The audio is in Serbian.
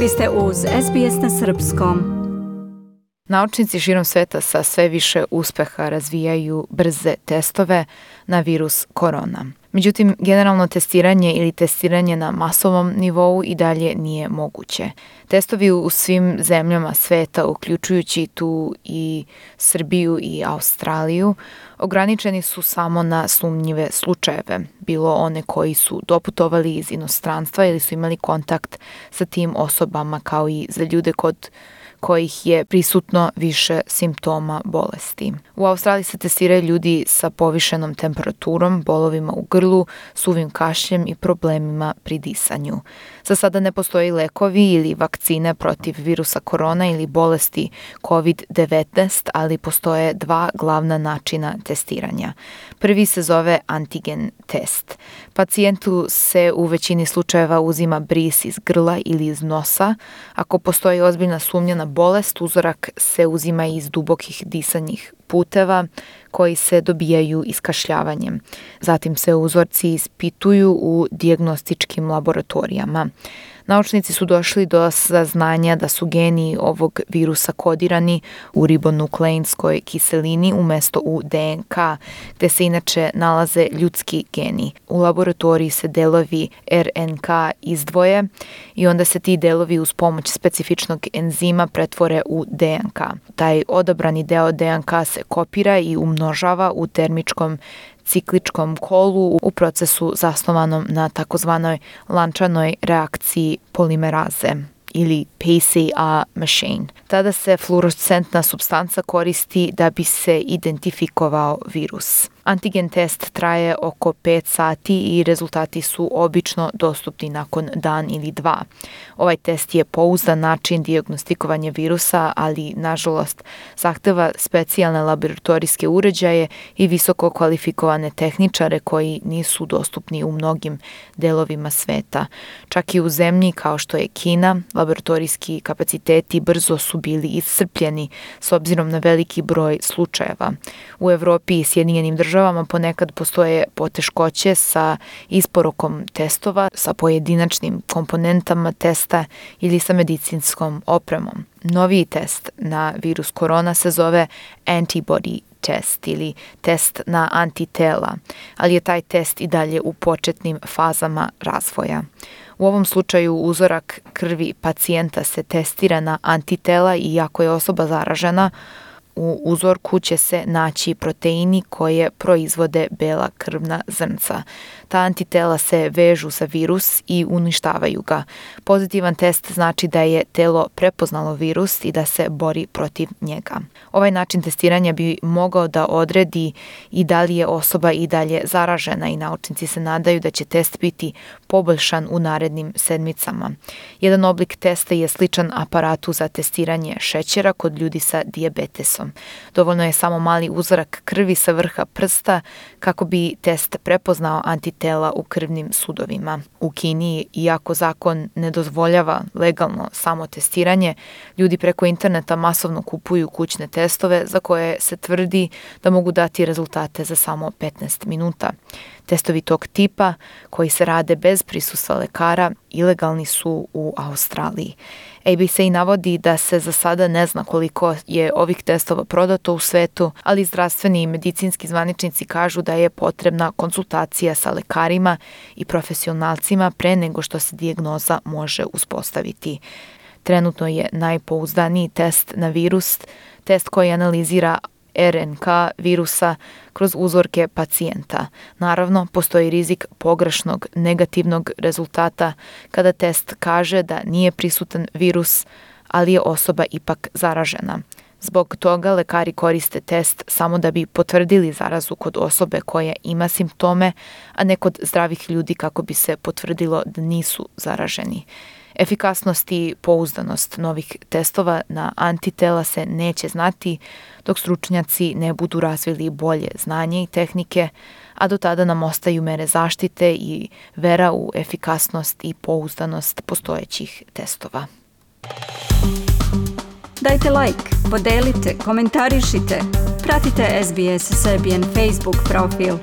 Vi ste uz SBS na Srpskom. Naučnici širom sveta sa sve više uspeha razvijaju brze testove na virus korona. Međutim, generalno testiranje ili testiranje na masovom nivou i dalje nije moguće. Testovi u svim zemljama sveta, uključujući tu i Srbiju i Australiju, ograničeni su samo na sumnjive slučajeve, bilo one koji su doputovali iz inostranstva ili su imali kontakt sa tim osobama kao i za ljude kod kojih je prisutno više simptoma bolesti. U Australiji se testiraju ljudi sa povišenom temperaturom, bolovima u grlu, suvim kašljem i problemima pri disanju. Za sada ne postoji lekovi ili vakcine protiv virusa korona ili bolesti COVID-19, ali postoje dva glavna načina testiranja. Prvi se zove antigen test. Pacijentu se u većini slučajeva uzima bris iz grla ili iz nosa. Ako postoji ozbiljna sumnja na bolest, uzorak se uzima iz dubokih disanjih puteva koji se dobijaju iskašljavanjem. Zatim se uzorci ispituju u dijagnostičkim laboratorijama. Naučnici su došli do saznanja da su geni ovog virusa kodirani u ribonukleinskoj kiselini umesto u DNK, gde se inače nalaze ljudski geni. U laboratoriji se delovi RNK izdvoje i onda se ti delovi uz pomoć specifičnog enzima pretvore u DNK. Taj odabrani deo DNK se kopira i umnožava u termičkom cikličkom kolu u procesu zasnovanom na takozvanoj lančanoj reakciji polimeraze ili PCA machine. Tada se fluorescentna substanca koristi da bi se identifikovao virus. Antigen test traje oko 5 sati i rezultati su obično dostupni nakon dan ili dva. Ovaj test je pouzdan način diagnostikovanja virusa, ali nažalost zahteva specijalne laboratorijske uređaje i visoko kvalifikovane tehničare koji nisu dostupni u mnogim delovima sveta. Čak i u zemlji kao što je Kina, laboratorijski kapaciteti brzo su bili iscrpljeni s obzirom na veliki broj slučajeva. U Evropi i Sjedinjenim državama državama ponekad postoje poteškoće sa isporukom testova, sa pojedinačnim komponentama testa ili sa medicinskom opremom. Noviji test na virus korona se zove antibody test ili test na antitela, ali je taj test i dalje u početnim fazama razvoja. U ovom slučaju uzorak krvi pacijenta se testira na antitela i ako je osoba zaražena, u uzorku će se naći proteini koje proizvode bela krvna zrnca. Ta antitela se vežu za virus i uništavaju ga. Pozitivan test znači da je telo prepoznalo virus i da se bori protiv njega. Ovaj način testiranja bi mogao da odredi i da li je osoba i dalje zaražena i naučnici se nadaju da će test biti poboljšan u narednim sedmicama. Jedan oblik testa je sličan aparatu za testiranje šećera kod ljudi sa diabetesom. Dovoljno je samo mali uzorak krvi sa vrha prsta kako bi test prepoznao antitela u krvnim sudovima. U Kini, iako zakon ne dozvoljava legalno samo testiranje, ljudi preko interneta masovno kupuju kućne testove za koje se tvrdi da mogu dati rezultate za samo 15 minuta. Testovi tog tipa, koji se rade bez prisustva lekara, ilegalni su u Australiji. ABC navodi da se za sada ne zna koliko je ovih testova prodato u svetu, ali zdravstveni i medicinski zvaničnici kažu da je potrebna konsultacija sa lekarima i profesionalcima pre nego što se dijagnoza može uspostaviti. Trenutno je najpouzdaniji test na virus, test koji analizira RNK virusa kroz uzorke pacijenta. Naravno, postoji rizik pogrešnog negativnog rezultata kada test kaže da nije prisutan virus, ali je osoba ipak zaražena. Zbog toga lekari koriste test samo da bi potvrdili zarazu kod osobe koja ima simptome, a ne kod zdravih ljudi kako bi se potvrdilo da nisu zaraženi. Efikasnost i pouzdanost novih testova na antitela se neće znati dok stručnjaci ne budu razvili bolje znanje i tehnike, a do tada nam ostaju mere zaštite i vera u efikasnost i pouzdanost postojećih testova. Dajte like, podelite, komentarišite, pratite SBS Serbian Facebook profil.